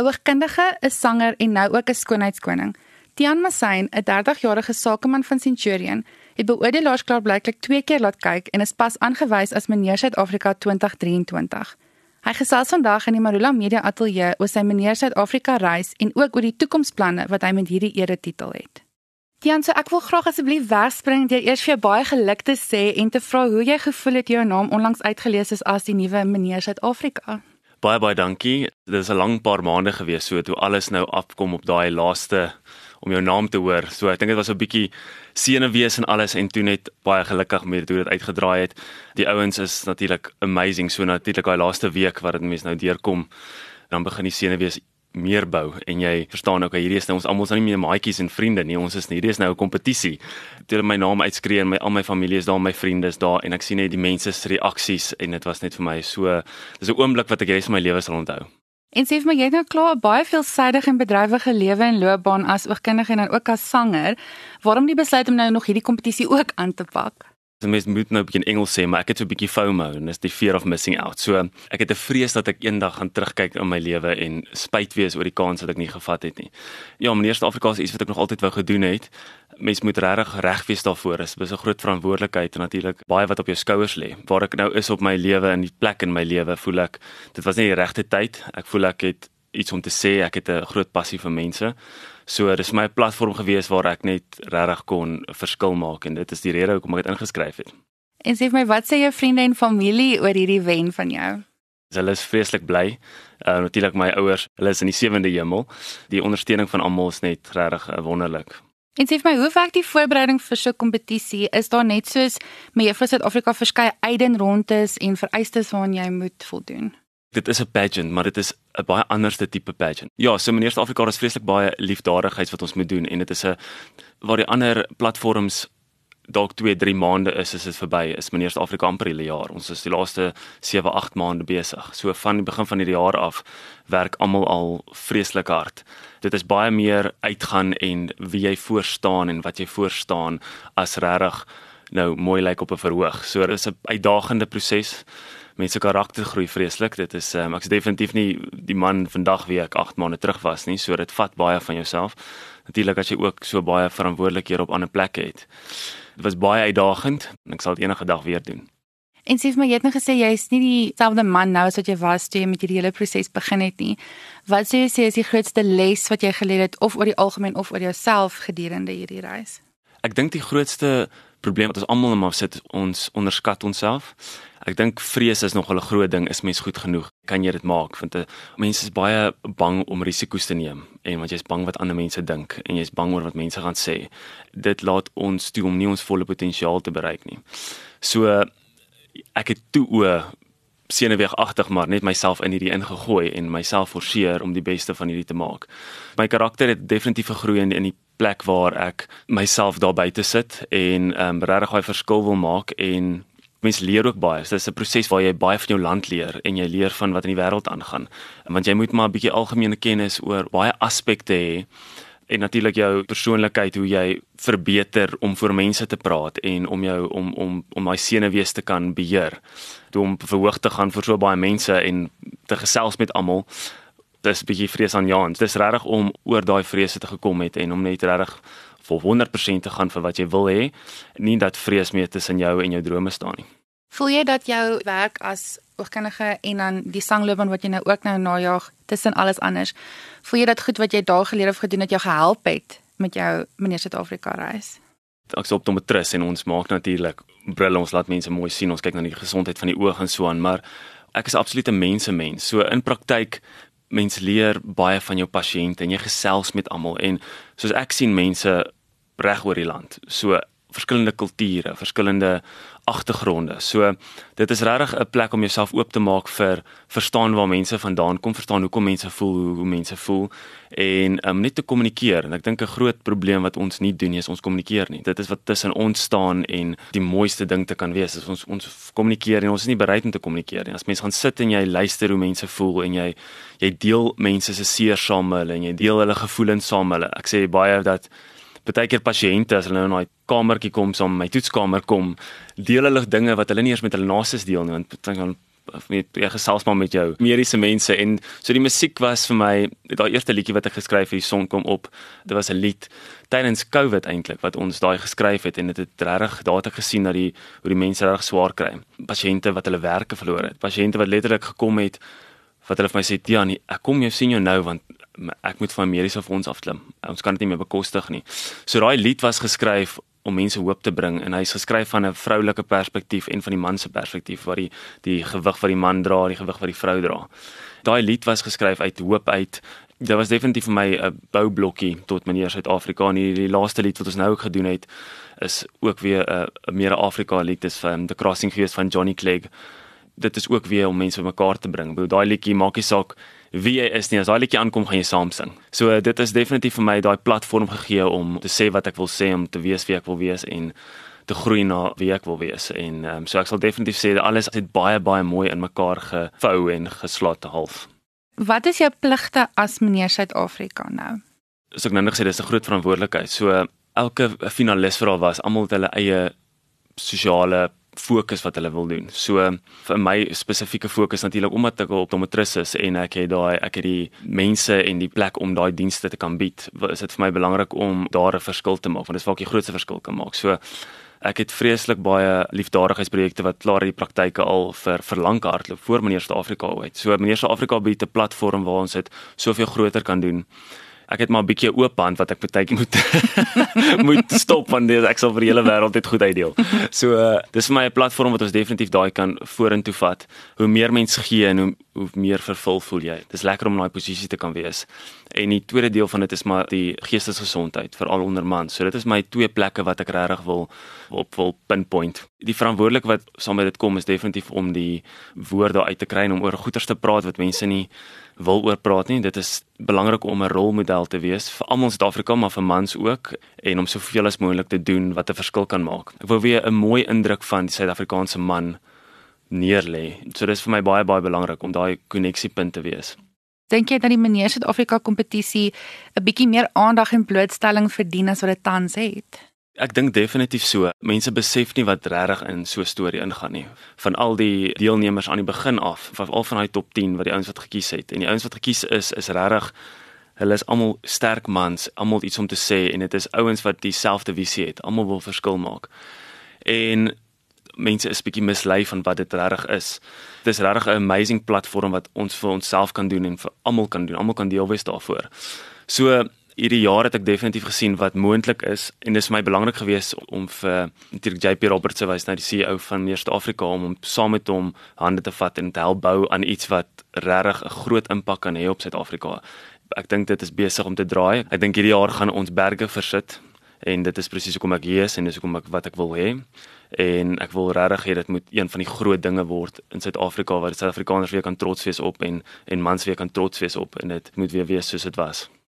oogkundige, 'n sanger en nou ook 'n skoonheidskoning. Tian Massyn, 'n 30-jarige sakeman van Centurion, het beoordelaars klaarblyklik twee keer laat kyk en is pas aangewys as meneer Suid-Afrika 2023. Hy gesels vandag in die Marula Media Ateljee oor sy meneer Suid-Afrika reis en ook oor die toekomsplanne wat hy met hierdie eretitel het. Tian, so ek wil graag asseblief wegspring deur eers vir jou baie geluk te sê en te vra hoe jy gevoel het jou naam onlangs uitgelees is as die nuwe meneer Suid-Afrika. Baie baie dankie. Dit is 'n lang paar maande gewees so toe alles nou afkom op daai laaste om jou naam te hoor. So ek dink dit was 'n bietjie senuwees en alles en toe net baie gelukkig met hoe dit uitgedraai het. Die ouens is natuurlik amazing. So natuurlik daai laaste week wat dit mense nou deurkom, dan begin die senuwees meer bou. En jy verstaan ook hierdie is nou ons almal is nou nie meer maatjies en vriende nie. Ons is hierdie is nou 'n kompetisie. Toe my naam uitskree en my al my familie is daar my vriende is daar en ek sien net die mense se reaksies en dit was net vir my so dis 'n oomblik wat ek res van my lewe sal onthou. En sê vir my jy het nou klaar baie veelsidige en bedrywige lewe en loopbaan as oogkundige en dan ook as sanger. Waarom die besluit om nou nog hierdie kompetisie ook aan te pak Die mens moet nou 'n bietjie Engels sê, maar ek het so 'n bietjie FOMO en dis die fear of missing out. So, ek het 'n vrees dat ek eendag gaan terugkyk in my lewe en spyt wees oor die kans wat ek nie gevat het nie. Ja, meneer Suid-Afrika is iets wat ek nog altyd wou gedoen het. Mens moet regtig reg wees daarvoor. Dit is 'n groot verantwoordelikheid en natuurlik baie wat op jou skouers lê. Waar ek nou is op my lewe en die plek in my lewe, voel ek dit was nie die regte tyd. Ek voel ek het iets om te sê. Ek het 'n groot passie vir mense. So dis my platform gewees waar ek net regtig kon 'n verskil maak en dit is die rede hoekom ek dit ingeskryf het. En sê vir my, wat sê jou vriende en familie oor hierdie wen van jou? Hulle is vreeslik bly. Uh natuurlik my ouers, hulle is in die sewende hemel. Die ondersteuning van almal is net regtig uh, wonderlik. En sê vir my, hoe werk die voorbereiding vir so 'n kompetisie? Is daar net soos met Juffrou Suid-Afrika verskeie uitdenrondes en vereistes waaraan jy moet voldoen? Dit is 'n pageant, maar dit is 'n baie anderste tipe pageant. Ja, so meneer Suid-Afrika is vreeslik baie liefdadigheids wat ons moet doen en dit is 'n waar die ander platforms dalk 2, 3 maande is as dit verby is. Meneer Suid-Afrika amper 'n jaar. Ons is die laaste 7, 8 maande besig. So van die begin van hierdie jaar af werk almal al vreeslik hard. Dit is baie meer uitgaan en wie jy voor staan en wat jy voor staan as regtig nou mooi lyk op 'n verhoog. So dit is 'n uitdagende proses mense karakter groei vreeslik. Dit is um, ek's definitief nie die man vandag wie ek 8 maande terug was nie. So dit vat baie van jouself. Natuurlik as jy ook so baie verantwoordelikhede op ander plekke het. Dit was baie uitdagend en ek sal dit enige dag weer doen. En sief my jy het nou gesê jy is nie dieselfde man nou as wat jy was toe jy met hierdie hele proses begin het nie. Wat sê jy sê is die grootste les wat jy geleer het of oor die algemeen of oor jouself gedurende hierdie reis? Ek dink die grootste probleem wat ons almal in maar sit, ons onderskat onsself. Ek dink vrees is nog 'n groot ding. Is mens goed genoeg? Kan jy dit maak? Want eh, mense is baie bang om risiko's te neem en want jy's bang wat ander mense dink en jy's bang oor wat mense gaan sê. Dit laat ons toe om nie ons volle potensiaal te bereik nie. So ek het toe o senuweeagtig maar net myself in hierdie ingegooi en myself forceer om die beste van hierdie te maak. My karakter het definitief gegroei in in die plek waar ek myself daar buite sit en ehm um, regtig 'n verskil wil maak en mens leer ook baie. Dit is 'n proses waar jy baie van jou land leer en jy leer van wat in die wêreld aangaan. Want jy moet maar 'n bietjie algemene kennis oor baie aspekte hê en natuurlik jou persoonlikheid hoe jy verbeter om voor mense te praat en om jou om om om daai senuwees te kan beheer. Toe om verhoog te gaan vir so baie mense en te gesels met almal. Dis 'n bietjie vrees aan Jans. Dis regtig om oor daai vrese te gekom het en om net regtig vol 100% te gaan vir wat jy wil hê, nie dat vrees meer tussen jou en jou drome staan nie. Voel jy dat jou werk as oogkundige en dan die sangloopbaan wat jy nou ook nou najag tussen alles anders, voel jy dat goed wat jy daar geleer of gedoen het jou gehelp het met jou meneer Suid-Afrika reis? Ek sop om te trus en ons maak natuurlik brille ons laat mense mooi sien, ons kyk na die gesondheid van die oog en so aan, maar ek is absoluut 'n mensemens. So in praktyk mens leer baie van jou pasiënte en jy gesels met almal en soos ek sien mense reg oor die land. So verskillende kulture, verskillende agtergronde. So dit is regtig 'n plek om jouself oop te maak vir verstaan waar mense vandaan kom, verstaan hoekom mense voel hoe, hoe mense voel en um, net te kommunikeer. En ek dink 'n groot probleem wat ons nie doen is ons kommunikeer nie. Dit is wat tussen ons staan en die mooiste ding te kan wees is ons ons kommunikeer en ons is nie bereid om te kommunikeer nie. As mense gaan sit en jy luister hoe mense voel en jy jy deel mense se seer saam met hulle en jy deel hulle gevoelens saam met hulle. Ek sê baie dat baie keer pasiënte as hulle nou in daai kamertjie kom saam my toetskamer kom, deel hulle dinge wat hulle nie eers met hulle naastes deel nie want dan of net jy gesels maar met jou mediese mense en so die musiek was vir my daai eerste liedjie wat ek geskryf het, die son kom op. Dit was 'n lied tydens Covid eintlik wat ons daai geskryf het en dit het, het regtig daar ek gesien dat die hoe die mense reg swaar kry. Pasiënte wat hulle werke verloor het, pasiënte wat letterlik gekom het wat hulle vir my sê, "Ja, nee, ek kom jou sien jou nou want ek moet van mediese fonds afklim. Ons kan dit nie meer bekostig nie." So daai lied was geskryf om mense hoop te bring en hy's geskryf van 'n vroulike perspektief en van die man se perspektief wat die die gewig wat die man dra, die gewig wat die vrou dra. Daai lied was geskryf uit hoop uit. Dit was definitief vir my 'n boublokkie tot meneer Suid-Afrika en die, die laaste lied wat ons nou ook gedoen het is ook weer 'n uh, meer Afrika lied dis van The Crossing gewees van Johnny Clegg. Dit is ook weer om mense bymekaar te bring. Daai liedjie maak nie saak wie jy is nie. As daai liedjie aankom, gaan jy saam sing. So dit is definitief vir my daai platform gegee om te sê wat ek wil sê, om te wees wie ek wil wees en te groei na wie ek wil wees. En um, so ek sal definitief sê dat alles het baie baie mooi in mekaar gevou en geslaat half. Wat is jou pligte as meneer Suid-Afrika nou? So ek nou net gesê dis 'n groot verantwoordelikheid. So elke finalis vir al was almal het hulle eie sosiale fokus wat hulle wil doen. So vir my spesifieke fokus natuurlik omdat ek op optometris is en ek het daai ek het die mense en die plek om daai dienste te kan bied. Is dit vir my belangrik om daar 'n verskil te maak want dit is waar ek die grootste verskil kan maak. So ek het vreeslik baie liefdadigheidsprojekte wat klaar in die praktyke al vir lank hardloop voor meneer Suid-Afrika uit. So meneer Suid-Afrika bied 'n platform waar ons dit soveel groter kan doen ek het maar 'n bietjie oop hand wat ek partykeer moet moet stop want ek sal vir die hele wêreld dit goed uitdeel. So uh, dis vir my 'n platform wat ons definitief daai kan vorentoe vat. Hoe meer mense gee en hoe hoe meer vervul voel jy. Dis lekker om in daai posisie te kan wees. En die tweede deel van dit is maar die geestesgesondheid veral onder mans. So dit is my twee plekke wat ek regtig wil op wil pinpoint. Die verantwoordelik wat saam met dit kom is definitief om die woorde uit te kry en om oor goeters te praat wat mense nie wil oor praat nie. Dit is belangrik om 'n rolmodel te wees vir almal in Suid-Afrika maar vir mans ook en om soveel as moontlik te doen wat 'n verskil kan maak. Ek wil weer 'n mooi indruk van die Suid-Afrikaanse man neerlê. So dis vir my baie baie belangrik om daai koneksiepunt te wees. Dink jy dat die meneer Suid-Afrika kompetisie 'n bietjie meer aandag en blootstelling verdien as wat dit tans het? Ek dink definitief so. Mense besef nie wat regtig in so 'n storie ingaan nie. Van al die deelnemers aan die begin af, van al van daai top 10 wat die ouens wat gekies het en die ouens wat gekies is, is regtig hulle is almal sterk mans, almal iets om te sê en dit is ouens wat dieselfde visie het. Almal wil verskil maak. En mense is bietjie mislei van wat dit regtig is. Dis regtig 'n amazing platform wat ons vir onsself kan doen en vir almal kan doen. Almal kan deel wees daarvoor. So hierdie jaar het ek definitief gesien wat moontlik is en dis vir my belangrik geweest om vir natuurlik JP Roberts se wys na die CEO van Meerste Afrika om om saam met hom hande te vat en te help bou aan iets wat regtig 'n groot impak kan hê op Suid-Afrika. Ek dink dit is besig om te draai. Ek dink hierdie jaar gaan ons berge versit en dit is presies hoekom ek hier is en dis hoekom ek wat ek wil hê en ek wil regtig hê dit moet een van die groot dinge word in Suid-Afrika waar Suid-Afrikaners weer kan trots wees op en en mans weer kan trots wees op en dit moet weer wees soos dit was.